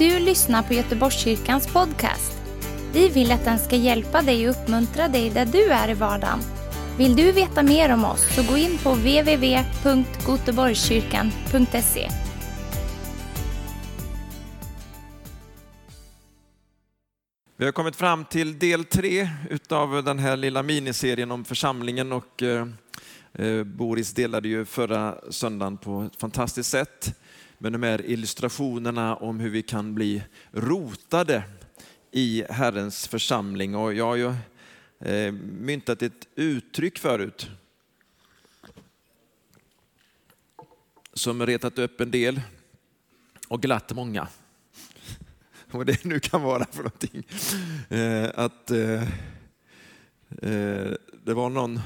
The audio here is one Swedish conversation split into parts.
du lyssnar på Göteborgskyrkans podcast. Vi vill att den ska hjälpa dig och uppmuntra dig där du är i vardagen. Vill du veta mer om oss så gå in på www.goteborgskyrkan.se. Vi har kommit fram till del tre utav den här lilla miniserien om församlingen och eh, eh, Boris delade ju förra söndagen på ett fantastiskt sätt med de här illustrationerna om hur vi kan bli rotade i Herrens församling. Och jag har ju eh, myntat ett uttryck förut som retat upp en del och glatt många. Vad det nu kan vara för någonting. Eh, att eh, det var någon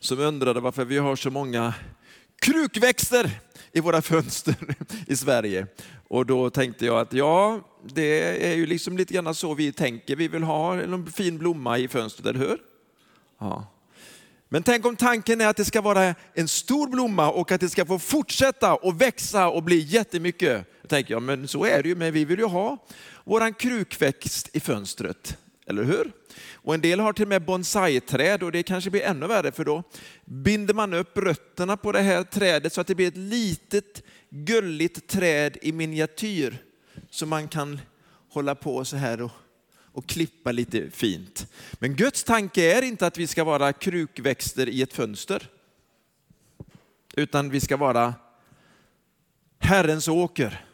som undrade varför vi har så många krukväxter i våra fönster i Sverige. Och då tänkte jag att ja, det är ju liksom lite grann så vi tänker. Vi vill ha en fin blomma i fönstret, eller hur? Ja. Men tänk om tanken är att det ska vara en stor blomma och att det ska få fortsätta och växa och bli jättemycket. Då tänker jag, men så är det ju, men vi vill ju ha våran krukväxt i fönstret, eller hur? Och en del har till och med bonsai-träd och det kanske blir ännu värre för då binder man upp rötterna på det här trädet så att det blir ett litet gulligt träd i miniatyr som man kan hålla på så här och, och klippa lite fint. Men Guds tanke är inte att vi ska vara krukväxter i ett fönster. Utan vi ska vara Herrens åker,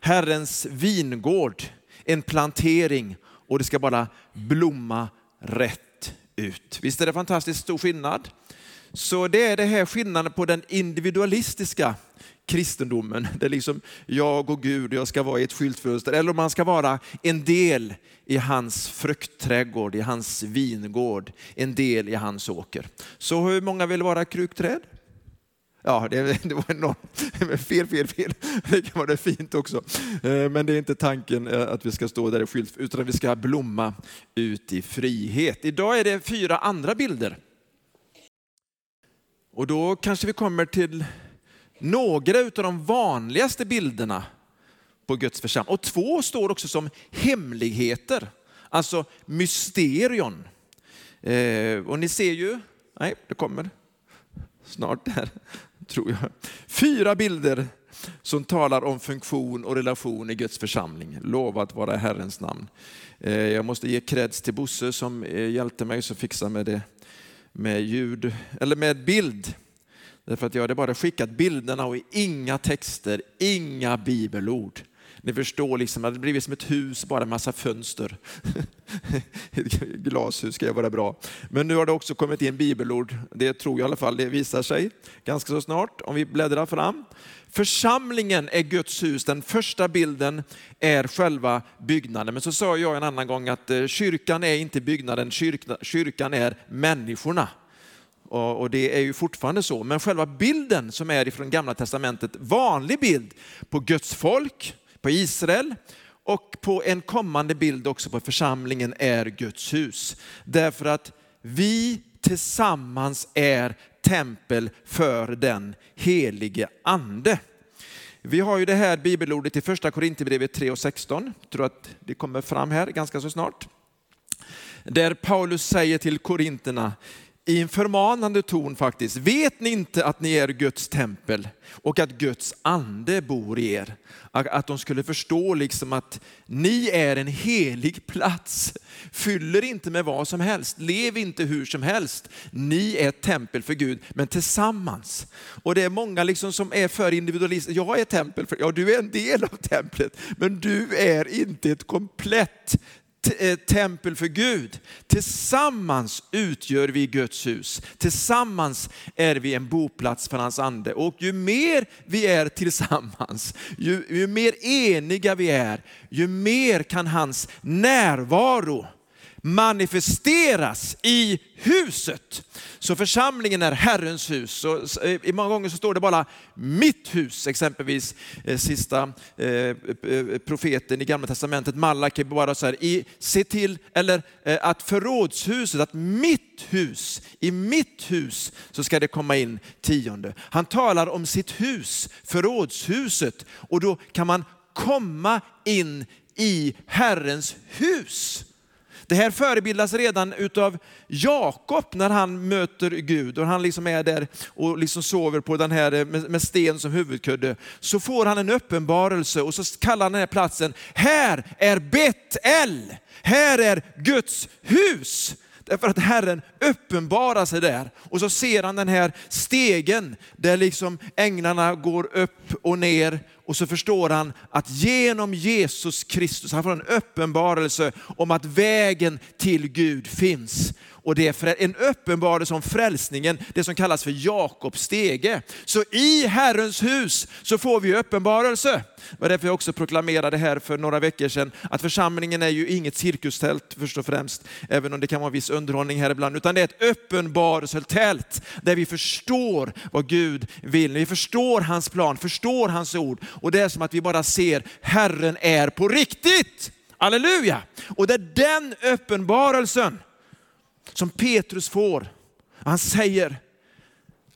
Herrens vingård, en plantering och det ska bara blomma rätt ut. Visst är det fantastiskt stor skillnad? Så det är det här skillnaden på den individualistiska kristendomen. Det är liksom jag och Gud, jag ska vara i ett skyltfönster. Eller om man ska vara en del i hans fruktträdgård, i hans vingård, en del i hans åker. Så hur många vill vara krukträd? Ja, det, det var enormt. Fel, fel, fel. Det kan vara fint också. Eh, men det är inte tanken eh, att vi ska stå där i skylt, utan att vi ska blomma ut i frihet. Idag är det fyra andra bilder. Och då kanske vi kommer till några av de vanligaste bilderna på Guds församling. Och två står också som hemligheter, alltså mysterion. Eh, och ni ser ju, nej det kommer snart där, tror jag. Fyra bilder som talar om funktion och relation i Guds församling. Lovat vara Herrens namn. Eh, jag måste ge kreds till Bosse som eh, hjälpte mig så fixa med det med ljud, eller med bild. Därför att jag hade bara skickat bilderna och inga texter, inga bibelord. Ni förstår, liksom, det hade blivit som ett hus, bara en massa fönster. ett glashus ska jag vara bra. Men nu har det också kommit in bibelord. Det tror jag i alla fall, det visar sig ganska så snart om vi bläddrar fram. Församlingen är Guds hus. Den första bilden är själva byggnaden. Men så sa jag en annan gång att eh, kyrkan är inte byggnaden, kyrkan är människorna. Och det är ju fortfarande så. Men själva bilden som är ifrån gamla testamentet, vanlig bild på Guds folk, på Israel och på en kommande bild också på församlingen är Guds hus. Därför att vi tillsammans är tempel för den helige ande. Vi har ju det här bibelordet i första Korinthierbrevet 3 och 16. Jag tror att det kommer fram här ganska så snart. Där Paulus säger till korinterna, i en förmanande ton faktiskt. Vet ni inte att ni är Guds tempel och att Guds ande bor i er? Att de skulle förstå liksom att ni är en helig plats. Fyller inte med vad som helst, lev inte hur som helst. Ni är ett tempel för Gud, men tillsammans. Och det är många liksom som är för individualister. Jag är tempel, för, ja du är en del av templet, men du är inte ett komplett Eh, tempel för Gud. Tillsammans utgör vi Guds hus. Tillsammans är vi en boplats för hans ande. Och ju mer vi är tillsammans, ju, ju mer eniga vi är, ju mer kan hans närvaro manifesteras i huset. Så församlingen är Herrens hus. Så, eh, i många gånger så står det bara mitt hus, exempelvis eh, sista eh, profeten i gamla testamentet, Malaki, bara så här, i, se till, eller att förrådshuset, att mitt hus, i mitt hus så ska det komma in tionde. Han talar om sitt hus, förrådshuset, och då kan man komma in i Herrens hus. Det här förebildas redan utav Jakob när han möter Gud och han liksom är där och liksom sover på den här eh, med, sten som huvudkudde. Så får han en uppenbarelse och så kallar han den här platsen, här är Betel, här är Guds hus. Därför att Herren uppenbarar sig där. Och så ser han den här stegen där liksom änglarna går upp och ner. Och så förstår han att genom Jesus Kristus, han får en uppenbarelse om att vägen till Gud finns. Och det är en uppenbarelse om frälsningen, det som kallas för Jakobs stege. Så i Herrens hus så får vi uppenbarelse. Det var därför jag också proklamerade här för några veckor sedan att församlingen är ju inget cirkustält först och främst, även om det kan vara viss underhållning här ibland, utan det är ett uppenbarelsetält där vi förstår vad Gud vill. Vi förstår hans plan, förstår hans ord och det är som att vi bara ser Herren är på riktigt. Halleluja! Och det är den uppenbarelsen som Petrus får. Han säger,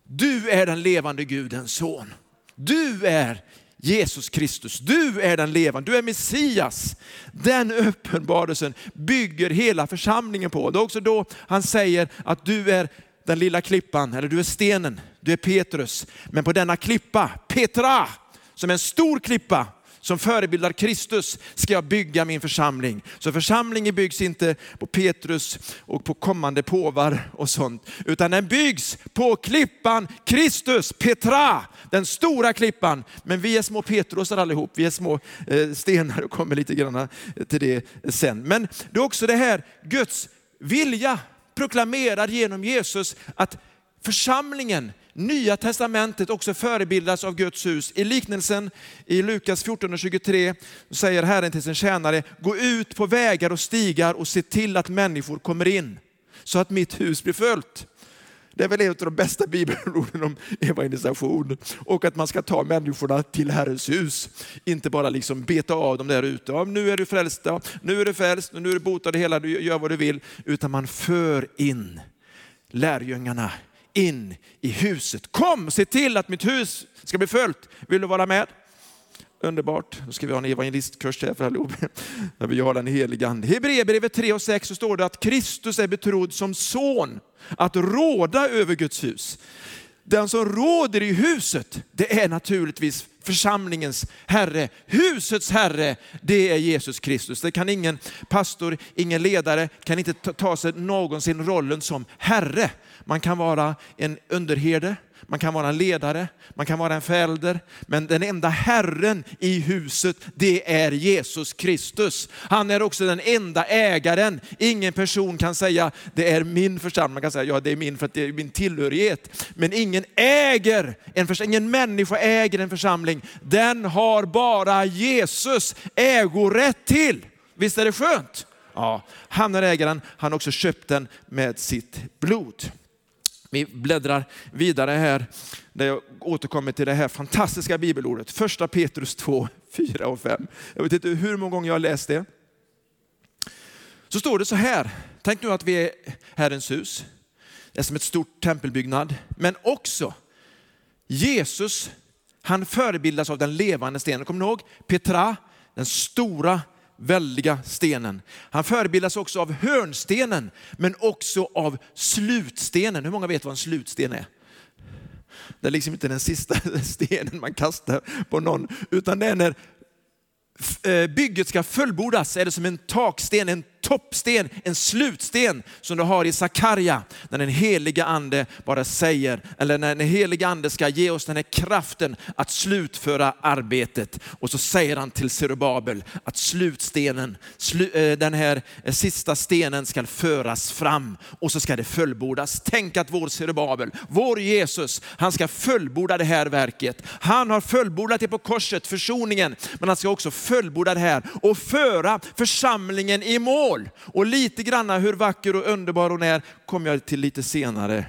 du är den levande Gudens son. Du är Jesus Kristus, du är den levande, du är Messias. Den uppenbarelsen bygger hela församlingen på. Det är också då han säger att du är den lilla klippan, eller du är stenen, du är Petrus. Men på denna klippa, Petra, som är en stor klippa, som förebildar Kristus ska jag bygga min församling. Så församlingen byggs inte på Petrus och på kommande påvar och sånt, utan den byggs på klippan Kristus, Petra, den stora klippan. Men vi är små Petrusar allihop, vi är små eh, stenar och kommer lite grann eh, till det sen. Men det är också det här Guds vilja proklamerad genom Jesus att församlingen Nya testamentet också förebildas av Guds hus. I liknelsen i Lukas 14.23 säger Herren till sin tjänare, gå ut på vägar och stigar och se till att människor kommer in så att mitt hus blir följt. Det är väl ett av de bästa bibelorden om evangelisation och att man ska ta människorna till Herrens hus. Inte bara liksom beta av dem där ute. Ja, nu är du frälst, ja, nu är du frälst, nu är du botad hela, du gör vad du vill. Utan man för in lärjungarna in i huset. Kom, se till att mitt hus ska bli följt. Vill du vara med? Underbart. Nu ska vi ha en evangelistkurs här för allihop. Där vi har den helige ande. Hebreerbrevet 3 och 6 så står det att Kristus är betrodd som son att råda över Guds hus. Den som råder i huset, det är naturligtvis församlingens herre, husets herre, det är Jesus Kristus. Det kan ingen pastor, ingen ledare, kan inte ta sig någonsin rollen som herre. Man kan vara en underherde, man kan vara en ledare, man kan vara en förälder, men den enda Herren i huset, det är Jesus Kristus. Han är också den enda ägaren. Ingen person kan säga, det är min församling. Man kan säga, ja det är min för att det är min tillhörighet. Men ingen äger en ingen människa äger en församling. Den har bara Jesus ägorätt till. Visst är det skönt? Ja, han är ägaren, han har också köpt den med sitt blod. Vi bläddrar vidare här, där jag återkommer till det här fantastiska bibelordet. Första Petrus 2, 4 och 5. Jag vet inte hur många gånger jag har läst det. Så står det så här, tänk nu att vi är Herrens hus. Det är som ett stort tempelbyggnad. Men också Jesus, han förebildas av den levande stenen. Kommer ni ihåg Petra, den stora väldiga stenen. Han förebildas också av hörnstenen, men också av slutstenen. Hur många vet vad en slutsten är? Det är liksom inte den sista stenen man kastar på någon, utan det är när eh, bygget ska fullbordas är det som en taksten, en toppsten, en slutsten som du har i Sakarja när den heliga ande bara säger, eller när den heliga ande ska ge oss den här kraften att slutföra arbetet. Och så säger han till Zerubabel att slutstenen, eh, den här eh, sista stenen ska föras fram och så ska det fullbordas. Tänk att vår Zerubabel, vår Jesus, han ska fullborda det här verket. Han har fullbordat det på korset, försoningen, men han ska också fullborda det här och föra församlingen i mål mål. Och lite granna hur vacker och underbar hon är kommer jag till lite senare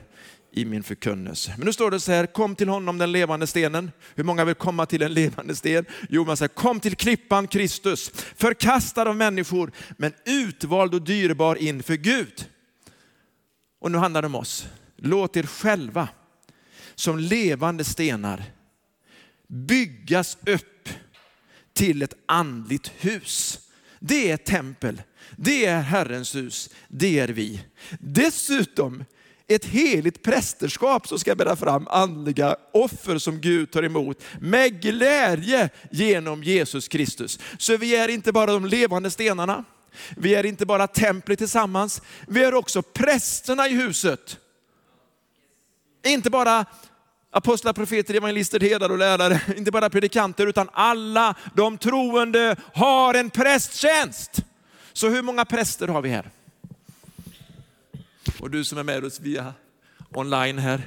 i min förkunnelse. Men nu står det så här, kom till honom den levande stenen. Hur många vill komma till en levande sten? Jo, man säger kom till klippan Kristus, förkastad av människor, men utvald och dyrbar inför Gud. Och nu handlar det om oss. Låt er själva som levande stenar byggas upp till ett andligt hus. Det är tempel, det är Herrens hus, det är vi. Dessutom ett heligt prästerskap som ska bära fram andliga offer som Gud tar emot med glädje genom Jesus Kristus. Så vi är inte bara de levande stenarna, vi är inte bara templet tillsammans, vi är också prästerna i huset. Inte bara apostlar, profeter, evangelister, herdar och lärare, inte bara predikanter, utan alla de troende har en prästtjänst. Så hur många präster har vi här? Och du som är med oss via online här,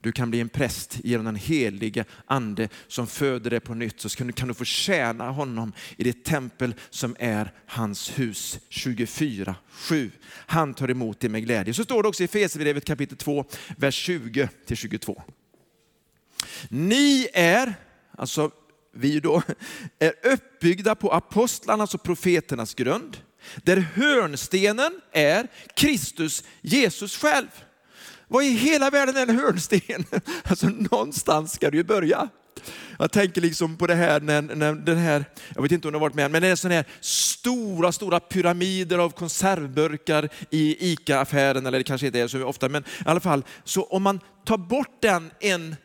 du kan bli en präst genom den heliga ande som föder dig på nytt. Så kan du få tjäna honom i det tempel som är hans hus 24, 7. Han tar emot det med glädje. Så står det också i Efesierbrevet kapitel 2, vers 20-22. Ni är, alltså vi då, är uppbyggda på apostlarnas och profeternas grund där hörnstenen är Kristus, Jesus själv. Vad i hela världen är en hörnsten? Alltså någonstans ska det ju börja. Jag tänker liksom på det här när, när den här, jag vet inte om du har varit med, men det är sådana här stora, stora pyramider av konservburkar i ICA-affären, eller det kanske inte är så ofta, men i alla fall, så om man tar bort den, en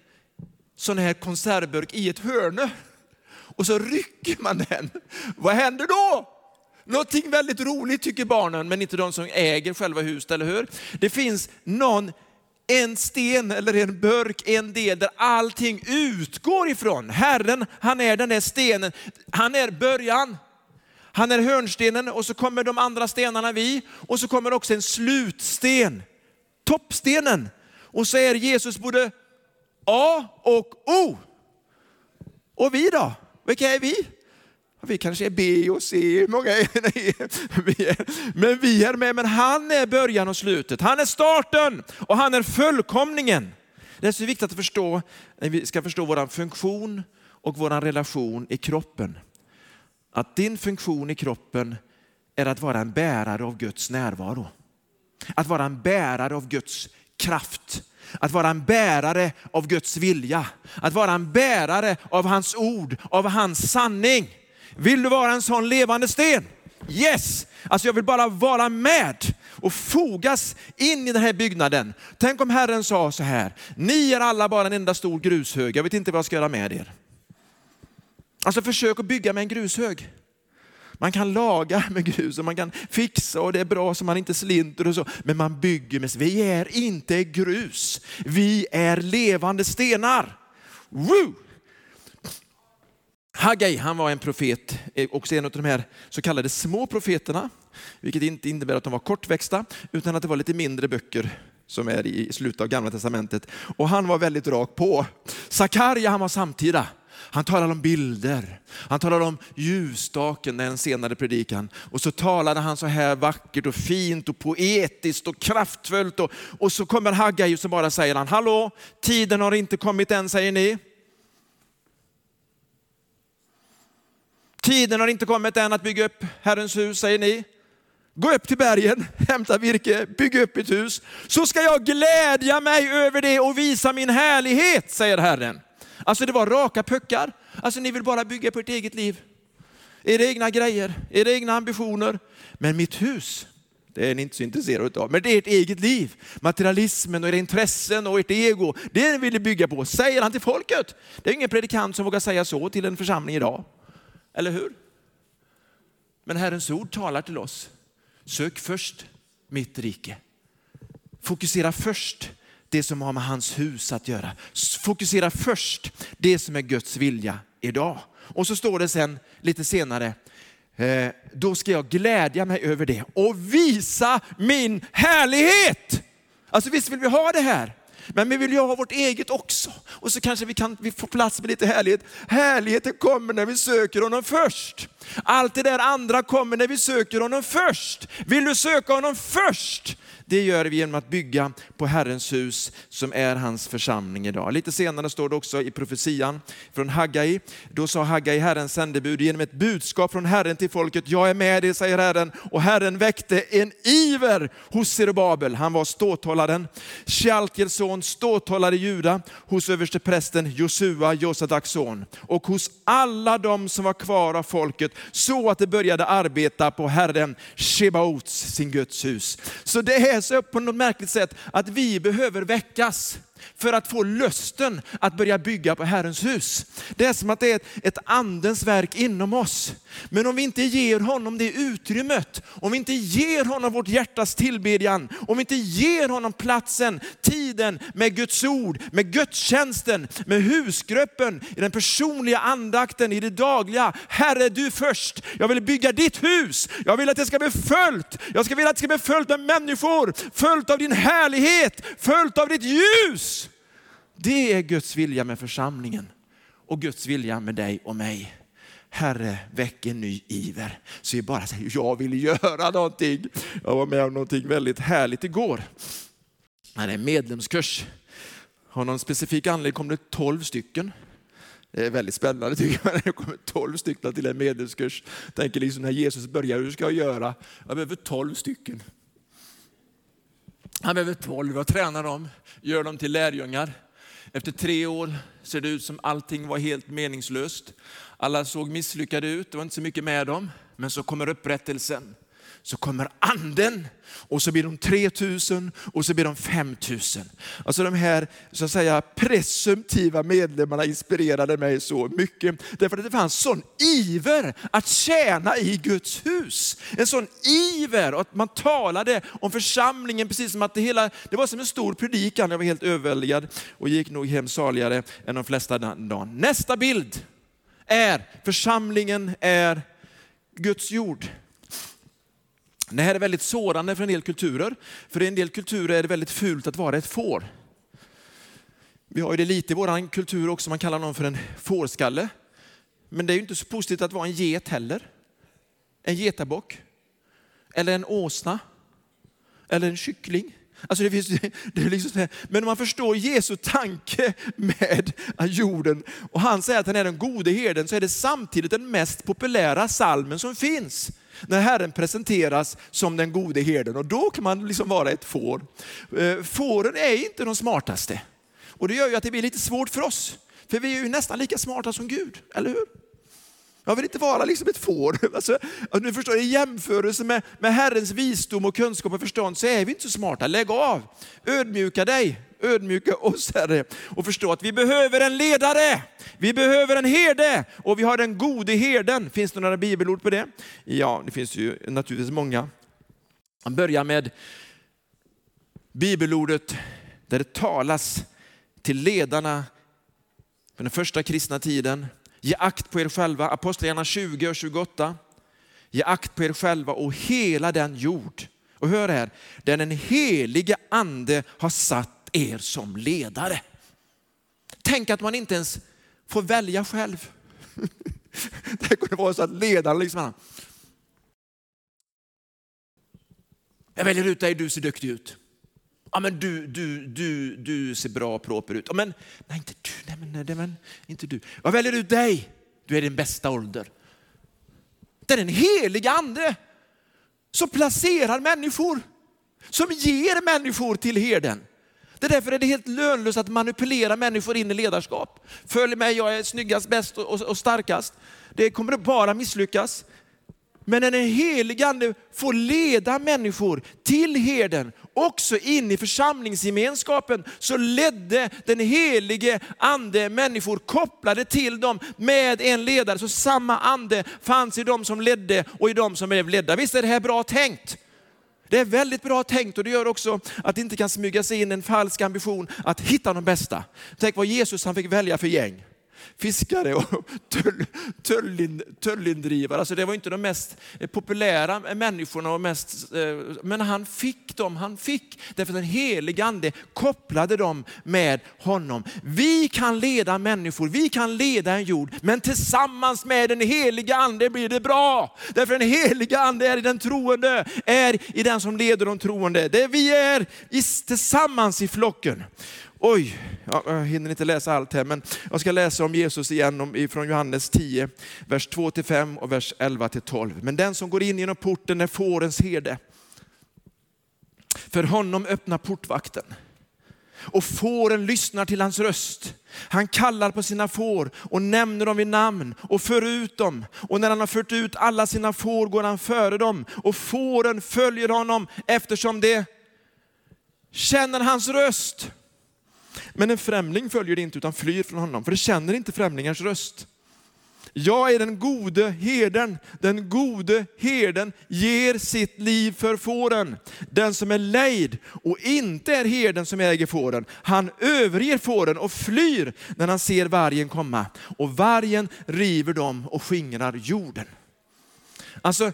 sån här konservburk i ett hörne, och så rycker man den, vad händer då? Någonting väldigt roligt tycker barnen, men inte de som äger själva huset, eller hur? Det finns någon, en sten eller en burk, en del där allting utgår ifrån. Herren, han är den där stenen, han är början. Han är hörnstenen och så kommer de andra stenarna vi och så kommer också en slutsten, toppstenen. Och så är Jesus både A och O. Och vi då? Vilka är vi? Vi kanske är B och C, många är, men vi är med. Men han är början och slutet. Han är starten och han är fullkomningen. Det är så viktigt att förstå, när vi ska förstå vår funktion och vår relation i kroppen. Att din funktion i kroppen är att vara en bärare av Guds närvaro. Att vara en bärare av Guds kraft. Att vara en bärare av Guds vilja. Att vara en bärare av hans ord, av hans sanning. Vill du vara en sån levande sten? Yes! Alltså jag vill bara vara med och fogas in i den här byggnaden. Tänk om Herren sa så här, ni är alla bara en enda stor grushög, jag vet inte vad jag ska göra med er. Alltså försök att bygga med en grushög. Man kan laga med grus och man kan fixa och det är bra så man inte slinter och så. Men man bygger med, vi är inte grus, vi är levande stenar. Woo! Haggai, han var en profet, eh, också en av de här så kallade små profeterna, vilket inte innebär att de var kortväxta, utan att det var lite mindre böcker som är i slutet av gamla testamentet. Och han var väldigt rak på. Sakarja, han var samtida. Han talade om bilder, han talade om ljusstaken, den senare predikan. Och så talade han så här vackert och fint och poetiskt och kraftfullt. Och, och så kommer Hagai och så bara säger han, hallå, tiden har inte kommit än säger ni. Tiden har inte kommit än att bygga upp Herrens hus, säger ni. Gå upp till bergen, hämta virke, bygg upp ett hus. Så ska jag glädja mig över det och visa min härlighet, säger Herren. Alltså det var raka puckar. Alltså ni vill bara bygga på ert eget liv. Era egna grejer, era egna ambitioner. Men mitt hus, det är ni inte så intresserade av. Men det är ert eget liv. Materialismen och era intressen och ert ego, det vill ni bygga på. Säger han till folket. Det är ingen predikant som vågar säga så till en församling idag. Eller hur? Men Herrens ord talar till oss. Sök först mitt rike. Fokusera först det som har med hans hus att göra. Fokusera först det som är Guds vilja idag. Och så står det sen lite senare, eh, då ska jag glädja mig över det och visa min härlighet. Alltså visst vill vi ha det här? Men vi vill ju ha vårt eget också. Och så kanske vi kan vi får plats med lite härlighet. Härligheten kommer när vi söker honom först. Allt det där andra kommer när vi söker honom först. Vill du söka honom först? Det gör vi genom att bygga på Herrens hus som är hans församling idag. Lite senare står det också i profetian från Haggai. Då sa Haggai, Herrens sändebud, genom ett budskap från Herren till folket. Jag är med dig, säger Herren. Och Herren väckte en iver hos Zerubabel. Han var ståthållaren. Shealtiels son, ståthållare i Juda, hos översteprästen Josua, Josadaks son. Och hos alla de som var kvar av folket, så att de började arbeta på Herren Shebaots, sin Guds hus. Så det är så på något märkligt sätt att vi behöver väckas för att få lusten att börja bygga på Herrens hus. Det är som att det är ett, andens verk inom oss. Men om vi inte ger honom det utrymmet, om vi inte ger honom vårt hjärtas tillbedjan, om vi inte ger honom platsen, tiden med Guds ord, med gudstjänsten, med husgruppen, i den personliga andakten, i det dagliga. Herre du först, jag vill bygga ditt hus. Jag vill att det ska bli följt. Jag ska vilja att det ska bli följt med människor, följt av din härlighet, följt av ditt ljus. Det är Guds vilja med församlingen och Guds vilja med dig och mig. Herre, väck en ny iver. Så vi bara säger, jag vill göra någonting. Jag var med om någonting väldigt härligt igår. Det är en medlemskurs. Av någon specifik anledning kom det 12 stycken. Det är väldigt spännande tycker jag, det kommer 12 stycken till en medlemskurs. Tänker liksom när Jesus börjar, hur ska jag göra? Jag behöver 12 stycken. Han behöver tolv och tränar dem, gör dem till lärjungar. Efter tre år ser det ut som allting var helt meningslöst. Alla såg misslyckade ut, det var inte så mycket med dem. Men så kommer upprättelsen så kommer anden och så blir de 3000 och så blir de 5000. Alltså de här så att säga, presumtiva medlemmarna inspirerade mig så mycket. Därför att det fanns sån iver att tjäna i Guds hus. En sån iver och att man talade om församlingen precis som att det hela, det var som en stor predikan. Jag var helt överväldigad och gick nog hem saligare än de flesta den dagen. Nästa bild är församlingen är Guds jord. Det här är väldigt sårande för en del kulturer. För i en del kulturer är det väldigt fult att vara ett får. Vi har ju det lite i vår kultur också, man kallar någon för en fårskalle. Men det är ju inte så positivt att vara en get heller. En getabock. Eller en åsna. Eller en kyckling. Alltså det finns, det är liksom men om man förstår Jesu tanke med jorden och han säger att han är den gode herden så är det samtidigt den mest populära salmen som finns när Herren presenteras som den gode herden och då kan man liksom vara ett får. Eh, fåren är inte de smartaste och det gör ju att det blir lite svårt för oss. För vi är ju nästan lika smarta som Gud, eller hur? Jag vill inte vara liksom ett får. Alltså, nu förstår, I jämförelse med, med Herrens visdom och kunskap och förstånd så är vi inte så smarta. Lägg av, ödmjuka dig, ödmjuka oss Herre och förstå att vi behöver en ledare. Vi behöver en herde och vi har den gode herden. Finns det några bibelord på det? Ja, det finns ju naturligtvis många. Man börjar med bibelordet där det talas till ledarna för den första kristna tiden. Ge akt på er själva, Apostlagärningarna 20 och 28. Ge akt på er själva och hela den jord. Och hör här, där den helige ande har satt er som ledare. Tänk att man inte ens får välja själv. Det kunde vara så att ledaren liksom, jag väljer ut dig, du ser duktig ut. Ja, men du, du, du, du ser bra och proper ut. Ja, men, nej, inte du. Nej, men, nej, men, inte du. Jag väljer ut dig. Du är din bästa ålder. Det är den heliga ande som placerar människor, som ger människor till herden. Det är därför är det helt lönlöst att manipulera människor in i ledarskap. Följ mig, jag är snyggast, bäst och, och, och starkast. Det kommer bara misslyckas. Men när den helige ande får leda människor till herden, också in i församlingsgemenskapen, så ledde den helige ande människor kopplade till dem med en ledare. Så samma ande fanns i dem som ledde och i dem som blev ledda. Visst är det här bra tänkt? Det är väldigt bra tänkt och det gör också att det inte kan smyga sig in en falsk ambition att hitta de bästa. Tänk vad Jesus han fick välja för gäng fiskare och tullindrivare. Alltså det var inte de mest eh, populära människorna. Och mest, eh, men han fick dem han fick. Därför att den helige ande kopplade dem med honom. Vi kan leda människor, vi kan leda en jord, men tillsammans med den helige ande blir det bra. Därför den helige ande är i den troende, är i den som leder de troende. Det vi är tillsammans i flocken. Oj, jag hinner inte läsa allt här, men jag ska läsa om Jesus igen från Johannes 10, vers 2-5 och vers 11-12. Men den som går in genom porten är fårens herde. För honom öppnar portvakten. Och fåren lyssnar till hans röst. Han kallar på sina får och nämner dem vid namn och för ut dem. Och när han har fört ut alla sina får går han före dem. Och fåren följer honom eftersom de känner hans röst. Men en främling följer det inte utan flyr från honom, för det känner inte främlingars röst. Jag är den gode herden. Den gode herden ger sitt liv för fåren. Den som är lejd och inte är herden som äger fåren, han överger fåren och flyr när han ser vargen komma. Och vargen river dem och skingrar jorden. Alltså,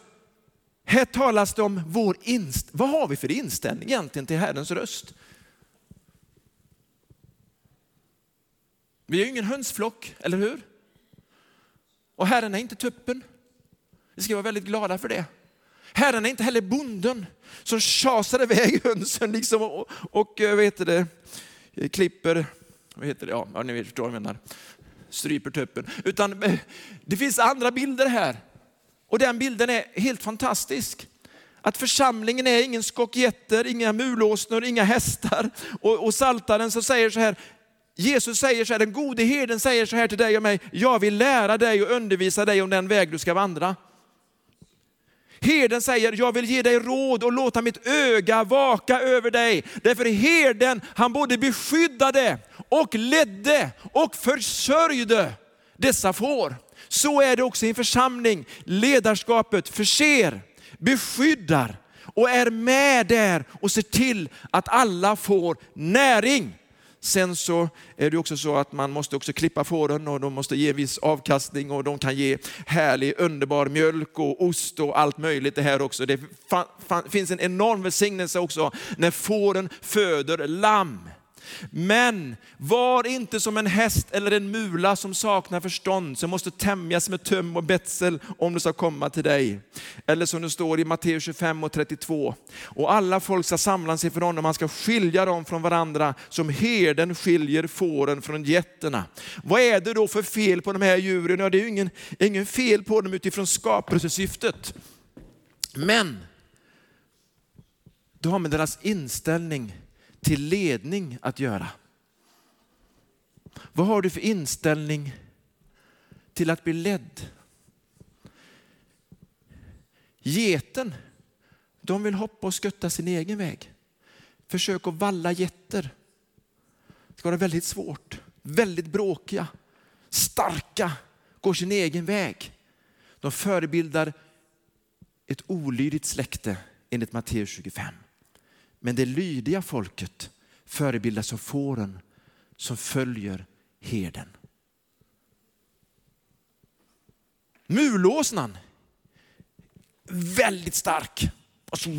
här talas det om vår inst vad har vi för inställning egentligen till Herrens röst? Vi är ju ingen hönsflock, eller hur? Och Herren är inte tuppen. Vi ska vara väldigt glada för det. Herren är inte heller bonden som tjasar iväg hönsen liksom och, och eh, vad heter det, klipper, vad heter det, ja, ni förstår vad jag menar, stryper tuppen. Utan eh, det finns andra bilder här. Och den bilden är helt fantastisk. Att församlingen är ingen skock inga mulåsnor, inga hästar. Och, och saltaren så säger så här, Jesus säger så här, den gode herden säger så här till dig och mig, jag vill lära dig och undervisa dig om den väg du ska vandra. Herden säger, jag vill ge dig råd och låta mitt öga vaka över dig. Därför herden, han både beskyddade och ledde och försörjde dessa får. Så är det också i en församling. Ledarskapet förser, beskyddar och är med där och ser till att alla får näring. Sen så är det också så att man måste också klippa fåren och de måste ge viss avkastning och de kan ge härlig underbar mjölk och ost och allt möjligt det här också. Det finns en enorm välsignelse också när fåren föder lamm. Men var inte som en häst eller en mula som saknar förstånd, som måste tämjas med töm och betsel om det ska komma till dig. Eller som det står i Matteus 25 och 32. Och alla folk ska samlas inför honom, man ska skilja dem från varandra som herden skiljer fåren från getterna. Vad är det då för fel på de här djuren? Ja, det är ju ingen, ingen fel på dem utifrån skapelsesyftet. Men det har med deras inställning till ledning att göra. Vad har du för inställning till att bli ledd? Geten, de vill hoppa och skutta sin egen väg. Försök att valla getter. Det ska vara väldigt svårt, väldigt bråkiga, starka, går sin egen väg. De förebildar ett olydigt släkte enligt Matteus 25. Men det lydiga folket förebildas av fåren som följer herden. Mulåsnan, väldigt stark. Alltså,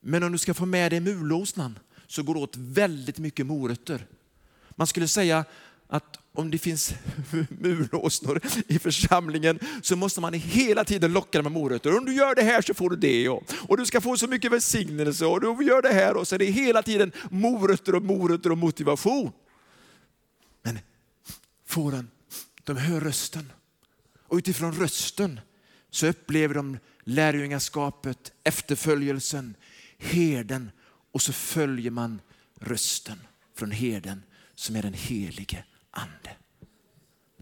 Men om du ska få med dig mulåsnan så går det åt väldigt mycket morötter. Man skulle säga att om det finns mulåsnor i församlingen så måste man hela tiden locka dem med morötter. Om du gör det här så får du det och, och du ska få så mycket välsignelse och du gör det här och så är det hela tiden morötter och morötter och motivation. Men fåren, de hör rösten och utifrån rösten så upplever de lärjungaskapet, efterföljelsen, herden och så följer man rösten från herden som är den helige ande.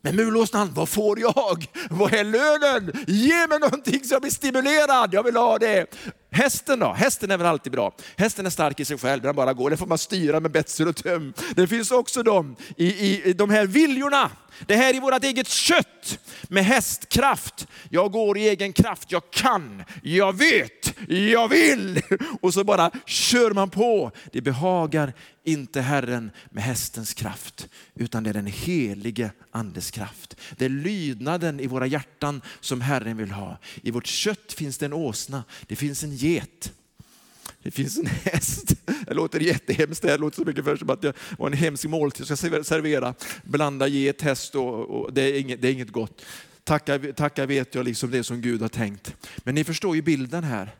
Men mulåsnan, vad får jag? Vad är lönen? Ge mig någonting så jag blir stimulerad. Jag vill ha det. Hästen då? Hästen är väl alltid bra. Hästen är stark i sig själv, den bara går. Den får man styra med betsel och töm. Det finns också de i, i, i de här viljorna. Det här är vårt eget kött med hästkraft. Jag går i egen kraft, jag kan, jag vet, jag vill. Och så bara kör man på. Det behagar inte Herren med hästens kraft, utan det är den helige andes kraft. Det är lydnaden i våra hjärtan som Herren vill ha. I vårt kött finns det en åsna, det finns en get. Det finns en häst. Det låter jättehemskt, det låter så mycket för som att det var en hemsk måltid jag ska servera. Blanda get, häst och, och det, är inget, det är inget gott. Tacka, tacka vet jag liksom det som Gud har tänkt. Men ni förstår ju bilden här.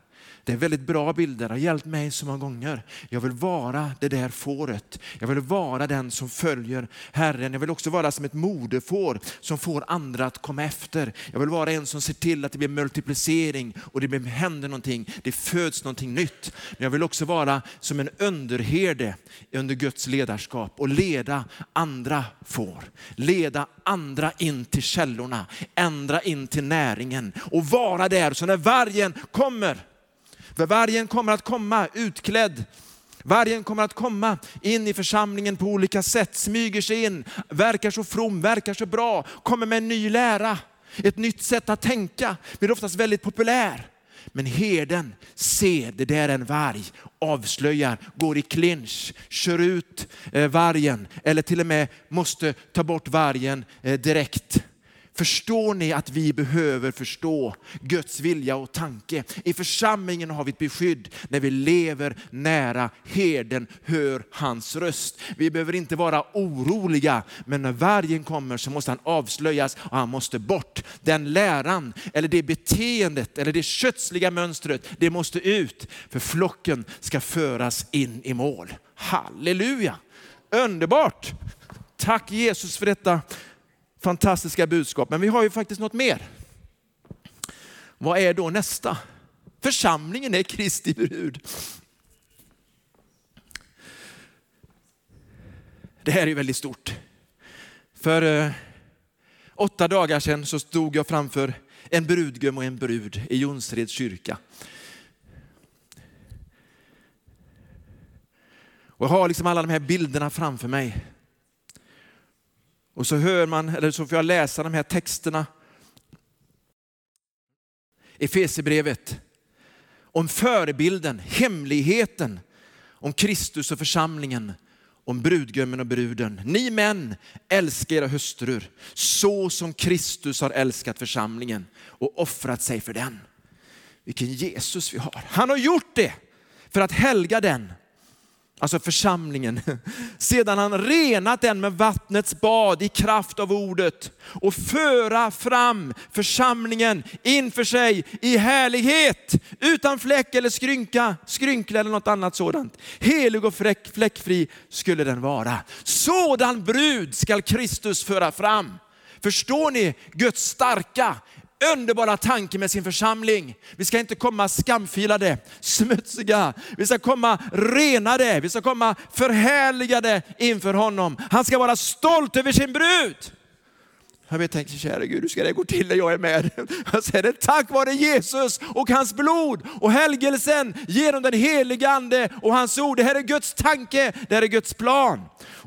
Det är väldigt bra bilder, det har hjälpt mig så många gånger. Jag vill vara det där fåret. Jag vill vara den som följer Herren. Jag vill också vara som ett modefår som får andra att komma efter. Jag vill vara en som ser till att det blir multiplicering och det händer någonting. Det föds någonting nytt. Men jag vill också vara som en underherde under Guds ledarskap och leda andra får. Leda andra in till källorna, ändra in till näringen och vara där så när vargen kommer för vargen kommer att komma utklädd. Vargen kommer att komma in i församlingen på olika sätt, smyger sig in, verkar så from, verkar så bra, kommer med en ny lära, ett nytt sätt att tänka, blir oftast väldigt populär. Men herden ser, det där är en varg, avslöjar, går i clinch, kör ut eh, vargen eller till och med måste ta bort vargen eh, direkt. Förstår ni att vi behöver förstå Guds vilja och tanke? I församlingen har vi ett beskydd när vi lever nära herden, hör hans röst. Vi behöver inte vara oroliga, men när vargen kommer så måste han avslöjas och han måste bort. Den läran, eller det beteendet, eller det kötsliga mönstret, det måste ut. För flocken ska föras in i mål. Halleluja! Underbart! Tack Jesus för detta fantastiska budskap. Men vi har ju faktiskt något mer. Vad är då nästa? Församlingen är Kristi brud. Det här är väldigt stort. För eh, åtta dagar sedan så stod jag framför en brudgum och en brud i Jonsereds kyrka. Och jag har liksom alla de här bilderna framför mig. Och så hör man, eller så får jag läsa de här texterna. Efesierbrevet. Om förebilden, hemligheten om Kristus och församlingen, om brudgummen och bruden. Ni män, älska era hustrur så som Kristus har älskat församlingen och offrat sig för den. Vilken Jesus vi har. Han har gjort det för att helga den alltså församlingen, sedan han renat den med vattnets bad i kraft av ordet och föra fram församlingen inför sig i härlighet, utan fläck eller skrynka, skrynkla eller något annat sådant. Helig och fläck, fläckfri skulle den vara. Sådan brud skall Kristus föra fram. Förstår ni Guds starka, underbara tanke med sin församling. Vi ska inte komma skamfilade, smutsiga. Vi ska komma renade, vi ska komma förhärligade inför honom. Han ska vara stolt över sin brud. Jag vet, tänkte, kära Gud, hur ska det gå till när jag är med? Jag säger det tack vare Jesus och hans blod och helgelsen genom den heliga ande och hans ord. Det här är Guds tanke, det här är Guds plan.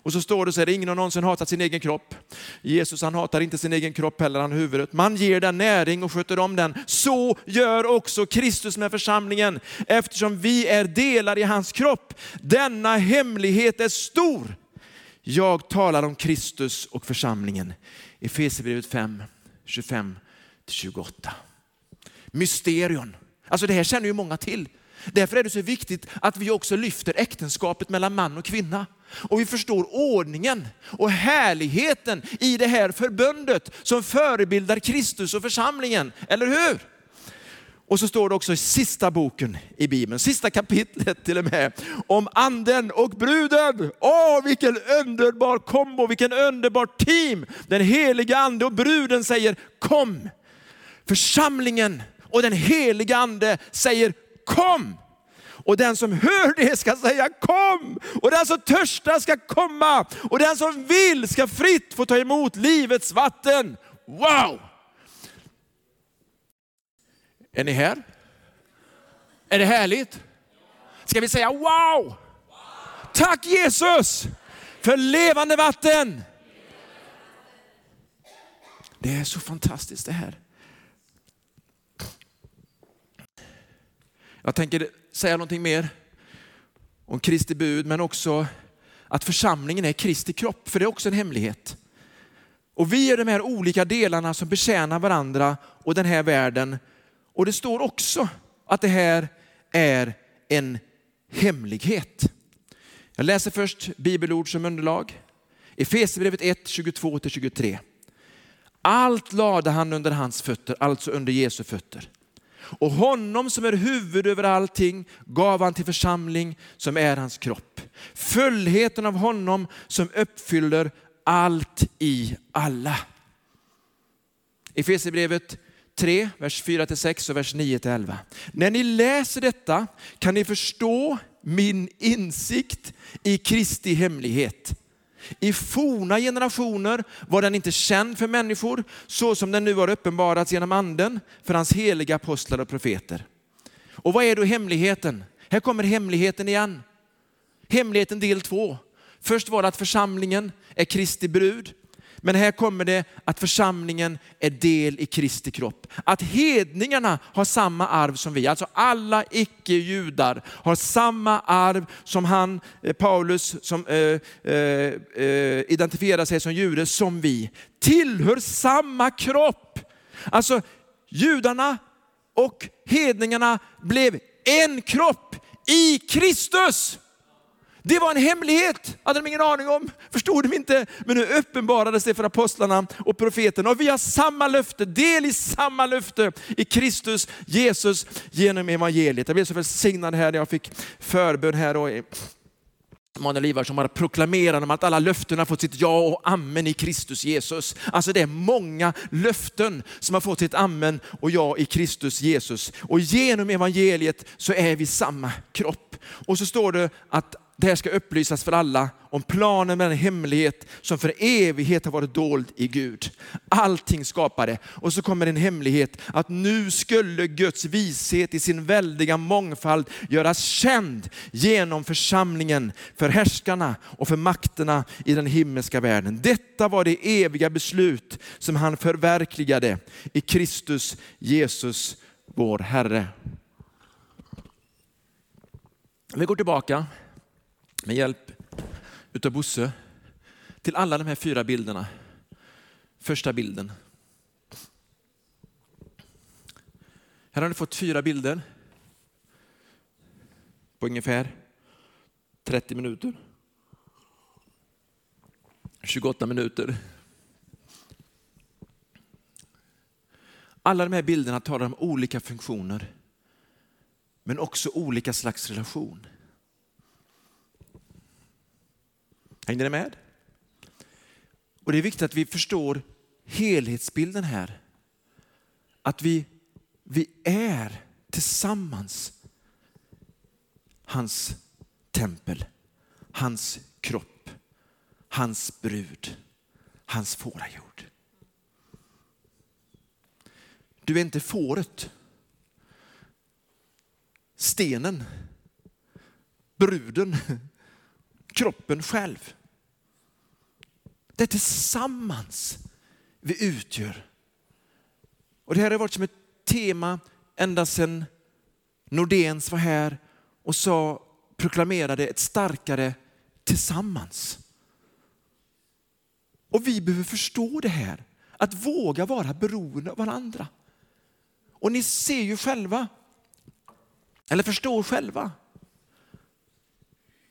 Och så står det så här, ingen har någonsin hatat sin egen kropp. Jesus han hatar inte sin egen kropp heller, han huvudet. Man ger den näring och sköter om den. Så gör också Kristus med församlingen, eftersom vi är delar i hans kropp. Denna hemlighet är stor. Jag talar om Kristus och församlingen. Efesierbrevet 5, 25-28. Mysterion. Alltså det här känner ju många till. Därför är det så viktigt att vi också lyfter äktenskapet mellan man och kvinna. Och vi förstår ordningen och härligheten i det här förbundet som förebildar Kristus och församlingen. Eller hur? Och så står det också i sista boken i Bibeln, sista kapitlet till och med, om anden och bruden. Åh, vilken underbar kombo, vilken underbar team. Den heliga ande och bruden säger kom. Församlingen och den heliga ande säger kom. Och den som hör det ska säga kom. Och den som törstar ska komma. Och den som vill ska fritt få ta emot livets vatten. Wow! Är ni här? Är det härligt? Ska vi säga wow? Tack Jesus för levande vatten. Det är så fantastiskt det här. Jag tänker säga någonting mer om Kristi bud, men också att församlingen är Kristi kropp, för det är också en hemlighet. Och vi är de här olika delarna som betjänar varandra och den här världen. Och det står också att det här är en hemlighet. Jag läser först bibelord som underlag. Efesierbrevet 1, 22-23. Allt lade han under hans fötter, alltså under Jesu fötter. Och honom som är huvud över allting gav han till församling som är hans kropp. Fullheten av honom som uppfyller allt i alla. Efesierbrevet 3, vers 4-6 och vers 9-11. När ni läser detta kan ni förstå min insikt i Kristi hemlighet. I forna generationer var den inte känd för människor så som den nu har uppenbarats genom anden för hans heliga apostlar och profeter. Och vad är då hemligheten? Här kommer hemligheten igen. Hemligheten del två. Först var det att församlingen är Kristi brud. Men här kommer det att församlingen är del i Kristi kropp. Att hedningarna har samma arv som vi, alltså alla icke-judar har samma arv som han, eh, Paulus, som eh, eh, eh, identifierar sig som jude, som vi. Tillhör samma kropp. Alltså judarna och hedningarna blev en kropp i Kristus. Det var en hemlighet, hade de ingen aning om, förstod de inte. Men nu uppenbarades det för apostlarna och profeterna. Och vi har samma löfte, del i samma löfte i Kristus Jesus genom evangeliet. Jag blev så välsignad här när jag fick förbön här. Och Emanuel Ivarsson bara proklamerar om att alla löften har fått sitt ja och amen i Kristus Jesus. Alltså det är många löften som har fått sitt amen och ja i Kristus Jesus. Och genom evangeliet så är vi samma kropp. Och så står det att det här ska upplysas för alla om planen med den hemlighet som för evighet har varit dold i Gud. Allting skapade. Och så kommer en hemlighet att nu skulle Guds vishet i sin väldiga mångfald göras känd genom församlingen, för härskarna och för makterna i den himmelska världen. Detta var det eviga beslut som han förverkligade i Kristus Jesus, vår Herre. Vi går tillbaka med hjälp utav Bosse till alla de här fyra bilderna. Första bilden. Här har ni fått fyra bilder på ungefär 30 minuter. 28 minuter. Alla de här bilderna talar om olika funktioner, men också olika slags relation. Hängde ni med? Och det är viktigt att vi förstår helhetsbilden här. Att vi, vi är tillsammans hans tempel, hans kropp, hans brud, hans fårajord. Du är inte fåret, stenen, bruden, kroppen själv. Det är tillsammans vi utgör. Och det här har varit som ett tema ända sedan Nordens var här och sa, proklamerade ett starkare tillsammans. Och vi behöver förstå det här, att våga vara beroende av varandra. Och ni ser ju själva, eller förstår själva,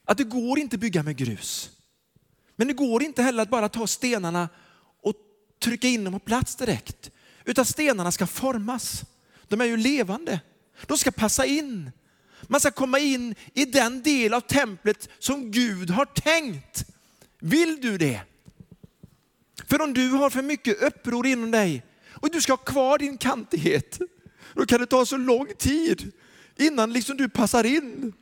att det går inte att bygga med grus. Men det går inte heller att bara ta stenarna och trycka in dem på plats direkt. Utan stenarna ska formas. De är ju levande. De ska passa in. Man ska komma in i den del av templet som Gud har tänkt. Vill du det? För om du har för mycket uppror inom dig och du ska ha kvar din kantighet, då kan det ta så lång tid innan liksom du passar in.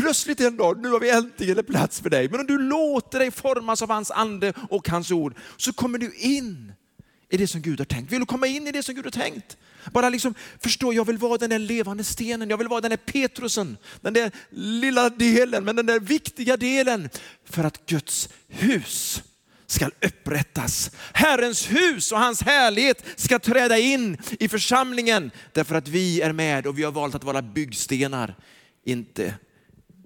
Plötsligt en dag, nu har vi äntligen en plats för dig. Men om du låter dig formas av hans ande och hans ord så kommer du in i det som Gud har tänkt? Vill du komma in i det som Gud har tänkt? Bara liksom förstå, jag vill vara den där levande stenen, jag vill vara den där Petrusen, den där lilla delen, men den där viktiga delen för att Guds hus ska upprättas. Herrens hus och hans härlighet ska träda in i församlingen därför att vi är med och vi har valt att vara byggstenar, inte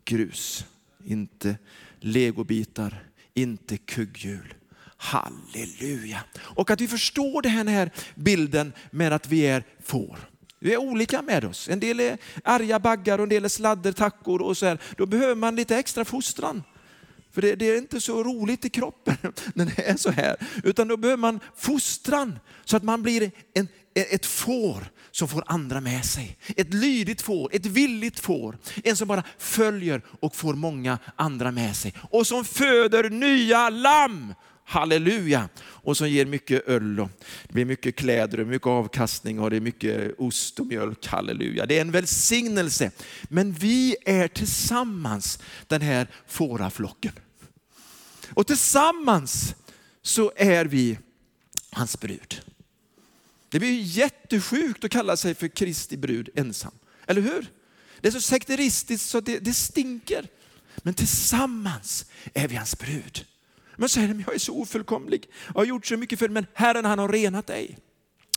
grus, inte legobitar, inte kugghjul. Halleluja. Och att vi förstår den här bilden med att vi är får. Vi är olika med oss. En del är arga baggar och en del är sladdertackor och så här. Då behöver man lite extra fostran. För det, det, är inte så roligt i kroppen när det är så här. Utan då behöver man fostran så att man blir en, ett får som får andra med sig. Ett lydigt får, ett villigt får. En som bara följer och får många andra med sig. Och som föder nya lamm. Halleluja! Och som ger mycket öl och det blir mycket kläder och mycket avkastning och det är mycket ost och mjölk. Halleluja! Det är en välsignelse. Men vi är tillsammans den här fåraflocken. Och tillsammans så är vi hans brud. Det blir jättesjukt att kalla sig för Kristi brud ensam. Eller hur? Det är så sekteristiskt så det, det stinker. Men tillsammans är vi hans brud. Men säger de, jag är så ofullkomlig, jag har gjort så mycket fel, men Herren han har renat dig.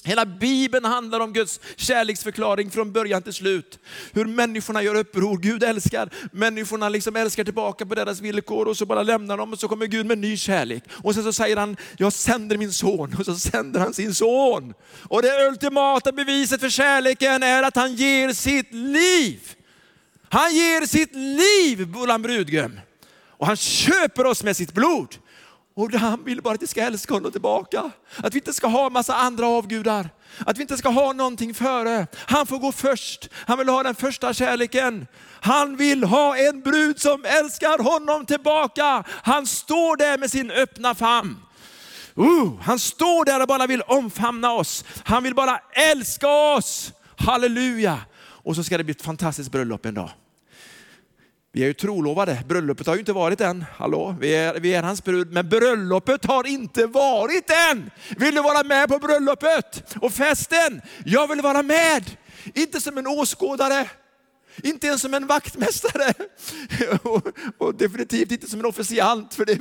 Hela Bibeln handlar om Guds kärleksförklaring från början till slut. Hur människorna gör uppror, Gud älskar, människorna liksom älskar tillbaka på deras villkor och så bara lämnar de och så kommer Gud med ny kärlek. Och sen så säger han, jag sänder min son och så sänder han sin son. Och det ultimata beviset för kärleken är att han ger sitt liv. Han ger sitt liv, bullan brudgum. Och han köper oss med sitt blod. Och han vill bara att vi ska älska honom tillbaka. Att vi inte ska ha massa andra avgudar. Att vi inte ska ha någonting före. Han får gå först. Han vill ha den första kärleken. Han vill ha en brud som älskar honom tillbaka. Han står där med sin öppna famn. Uh, han står där och bara vill omfamna oss. Han vill bara älska oss. Halleluja. Och så ska det bli ett fantastiskt bröllop en dag. Vi är ju trolovade, bröllopet har ju inte varit än. Hallå, vi är, vi är hans brud, men bröllopet har inte varit än. Vill du vara med på bröllopet och festen? Jag vill vara med, inte som en åskådare, inte ens som en vaktmästare och, och, definitivt inte som en officiant, för det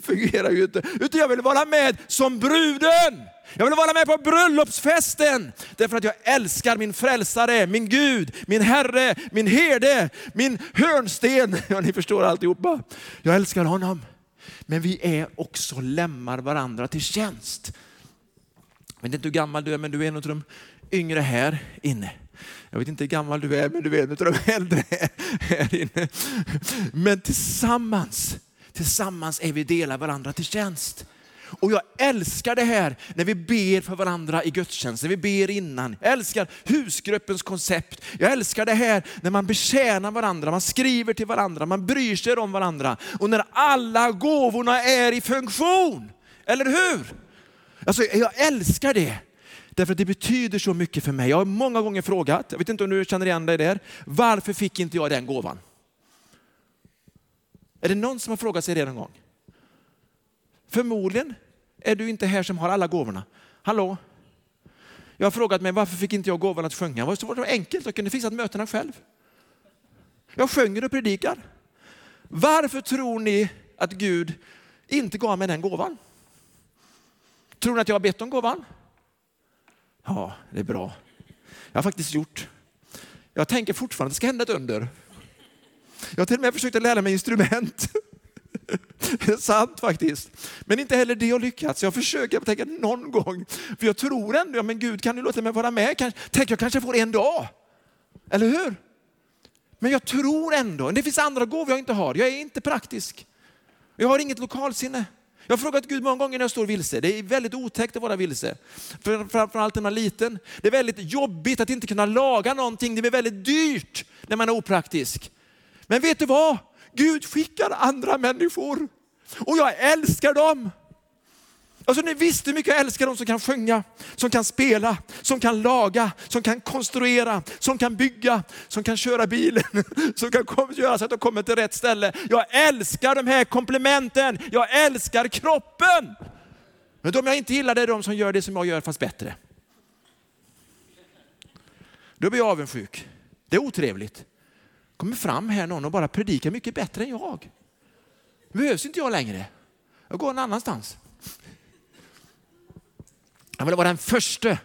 fungerar ju inte. Utan jag vill vara med som bruden. Jag vill vara med på bröllopsfesten därför att jag älskar min frälsare, min Gud, min Herre, min herde, min hörnsten. Ja, ni förstår alltihopa. Jag älskar honom. Men vi är också lämmar varandra till tjänst. Jag vet inte hur gammal du är, men du är en av de yngre här inne. Jag vet inte hur gammal du är, men du är en av de äldre här inne. Men tillsammans, tillsammans är vi delar varandra till tjänst. Och jag älskar det här när vi ber för varandra i gudstjänst, när vi ber innan. Jag älskar husgruppens koncept. Jag älskar det här när man betjänar varandra, man skriver till varandra, man bryr sig om varandra. Och när alla gåvorna är i funktion. Eller hur? Alltså, jag älskar det. Därför att det betyder så mycket för mig. Jag har många gånger frågat, jag vet inte om du känner igen dig där, varför fick inte jag den gåvan? Är det någon som har frågat sig det någon gång? Förmodligen är du inte här som har alla gåvorna. Hallå? Jag har frågat mig varför fick inte jag gåvan att sjunga? Det var så enkelt, jag kunde fixat mötena själv. Jag sjunger och predikar. Varför tror ni att Gud inte gav mig den gåvan? Tror ni att jag har bett om gåvan? Ja, det är bra. Jag har faktiskt gjort. Jag tänker fortfarande att det ska hända ett under. Jag har till och med försökt att lära mig instrument. Det är sant faktiskt. Men inte heller det har lyckats. Jag försöker tänka någon gång. För jag tror ändå, ja men Gud kan du låta mig vara med? Tänk jag kanske får en dag. Eller hur? Men jag tror ändå, det finns andra gåvor jag inte har. Jag är inte praktisk. Jag har inget lokalsinne. Jag har frågat Gud många gånger när jag står vilse. Det är väldigt otäckt att vara vilse. Framförallt när man är liten. Det är väldigt jobbigt att inte kunna laga någonting. Det blir väldigt dyrt när man är opraktisk. Men vet du vad? Gud skickar andra människor och jag älskar dem. Alltså ni visste hur mycket jag älskar de som kan sjunga, som kan spela, som kan laga, som kan konstruera, som kan bygga, som kan köra bilen, som kan göra så att de kommer till rätt ställe. Jag älskar de här komplementen, jag älskar kroppen. Men de jag inte gillar det är de som gör det som jag gör fast bättre. Då blir jag avundsjuk. Det är otrevligt. kommer fram här någon och bara predikar mycket bättre än jag. Behövs inte jag längre. Jag går någon annanstans. Jag vill vara den första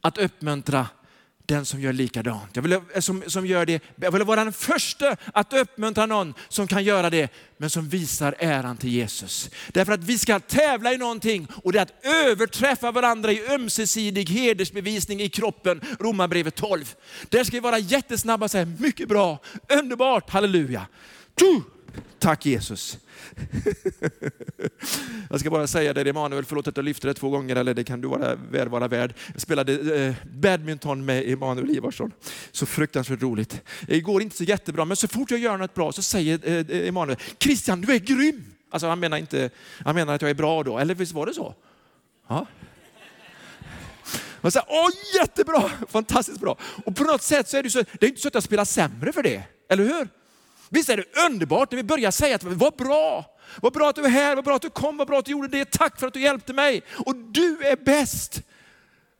att uppmuntra den som gör likadant. Jag vill, eh, som, som gör det. jag vill vara den första att uppmuntra någon som kan göra det, men som visar äran till Jesus. Därför att vi ska tävla i någonting och det är att överträffa varandra i ömsesidig hedersbevisning i kroppen. Romarbrevet 12. Där ska vi vara jättesnabba och säga, mycket bra, underbart, halleluja. Tack Jesus. jag ska bara säga det, Emanuel, förlåt att jag lyfter det två gånger, eller det kan du vara, väl vara värd. Jag spelade eh, badminton med Emanuel Ivarsson. Så fruktansvärt roligt. Det går inte så jättebra, men så fort jag gör något bra så säger eh, Emanuel, Christian du är grym. Alltså han menar, inte, han menar att jag är bra då, eller visst var det så? Ja. Man säger, åh jättebra, fantastiskt bra. Och på något sätt så är det så, det är inte så att jag spelar sämre för det, eller hur? Visst är det underbart när vi börjar säga att vad bra, vad bra att du är här, vad bra att du kom, vad bra att du gjorde det, tack för att du hjälpte mig. Och du är bäst.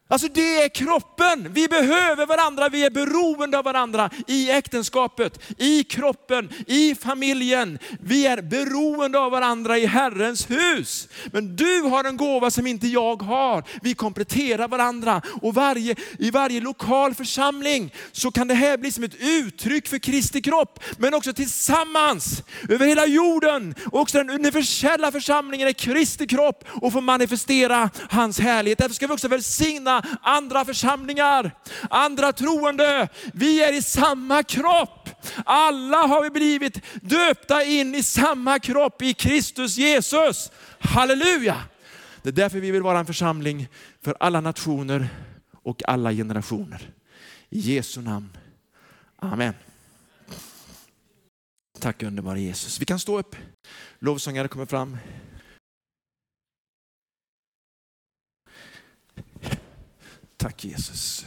Alltså det är kroppen. Vi behöver varandra, vi är beroende av varandra i äktenskapet, i kroppen, i familjen. Vi är beroende av varandra i Herrens hus. Men du har en gåva som inte jag har. Vi kompletterar varandra och varje, i varje lokal församling så kan det här bli som ett uttryck för Kristi kropp. Men också tillsammans över hela jorden. Och också den universella församlingen är Kristi kropp och får manifestera hans härlighet. Därför ska vi också välsigna andra församlingar, andra troende. Vi är i samma kropp. Alla har vi blivit döpta in i samma kropp i Kristus Jesus. Halleluja! Det är därför vi vill vara en församling för alla nationer och alla generationer. I Jesu namn. Amen. Tack underbara Jesus. Vi kan stå upp. Lovsångare kommer fram. Tack Jesus.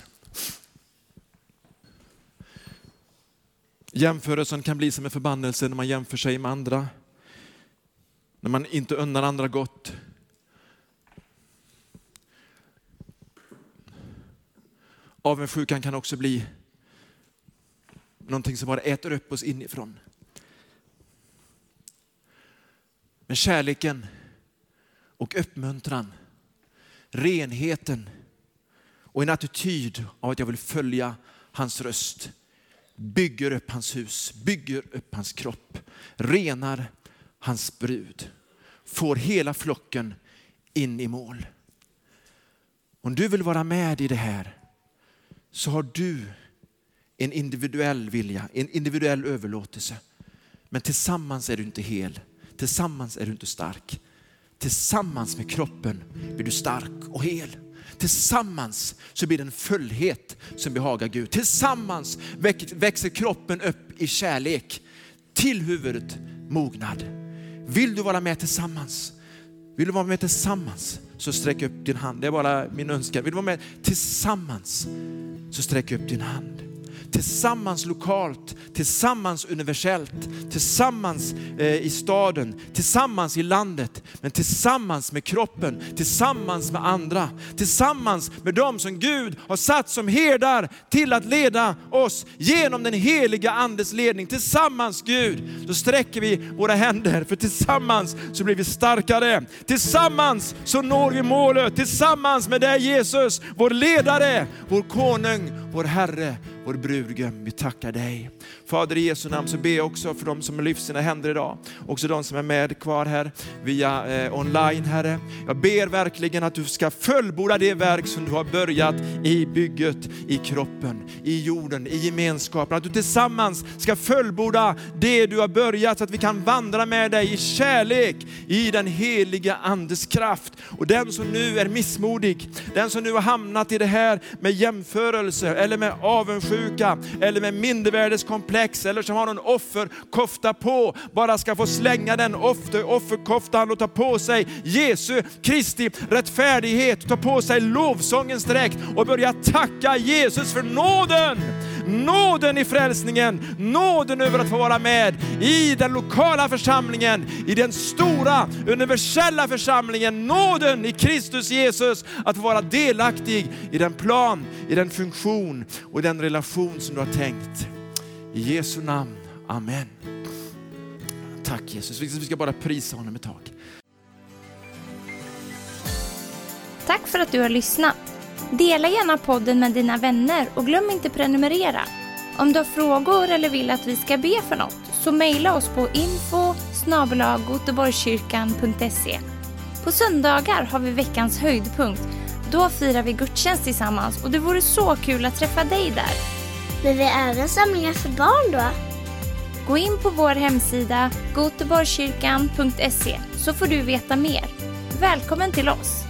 Jämförelsen kan bli som en förbannelse när man jämför sig med andra. När man inte unnar andra gott. Avundsjukan kan också bli någonting som bara äter upp oss inifrån. Men kärleken och uppmuntran, renheten, och en attityd av att jag vill följa hans röst bygger upp hans hus, bygger upp hans kropp, renar hans brud, får hela flocken in i mål. Om du vill vara med i det här så har du en individuell vilja, en individuell överlåtelse. Men tillsammans är du inte hel, tillsammans är du inte stark. Tillsammans med kroppen blir du stark och hel. Tillsammans så blir det en fullhet som behagar Gud. Tillsammans växer kroppen upp i kärlek till huvudet mognad. Vill du vara med tillsammans? Vill du vara med tillsammans så sträck upp din hand. Det är bara min önskan. Vill du vara med tillsammans så sträck upp din hand tillsammans lokalt, tillsammans universellt, tillsammans eh, i staden, tillsammans i landet, men tillsammans med kroppen, tillsammans med andra, tillsammans med dem som Gud har satt som herdar till att leda oss genom den heliga Andes ledning. Tillsammans Gud, så sträcker vi våra händer, för tillsammans så blir vi starkare. Tillsammans så når vi målet, tillsammans med dig Jesus, vår ledare, vår konung, vår Herre, vår brudgum. Vi tackar dig. Fader i Jesu namn så ber jag också för de som har lyft sina händer idag, också de som är med kvar här via eh, online Herre. Jag ber verkligen att du ska fullborda det verk som du har börjat i bygget, i kroppen, i jorden, i gemenskapen. Att du tillsammans ska fullborda det du har börjat så att vi kan vandra med dig i kärlek, i den heliga Andes kraft. Och den som nu är missmodig, den som nu har hamnat i det här med jämförelse eller med avundsjuka eller med mindervärdeskomplex eller som har någon offerkofta på, bara ska få slänga den offer, offerkoftan och ta på sig Jesu Kristi rättfärdighet, ta på sig lovsångens dräkt och börja tacka Jesus för nåden nåden i frälsningen, nåden över att få vara med i den lokala församlingen, i den stora universella församlingen, nåden i Kristus Jesus att få vara delaktig i den plan, i den funktion och i den relation som du har tänkt. I Jesu namn, Amen. Tack Jesus, vi ska bara prisa honom ett tag. Tack för att du har lyssnat. Dela gärna podden med dina vänner och glöm inte prenumerera. Om du har frågor eller vill att vi ska be för något så mejla oss på info På söndagar har vi veckans höjdpunkt. Då firar vi gudstjänst tillsammans och det vore så kul att träffa dig där. Men vi har även samlingar för barn då? Gå in på vår hemsida goteborgskyrkan.se så får du veta mer. Välkommen till oss!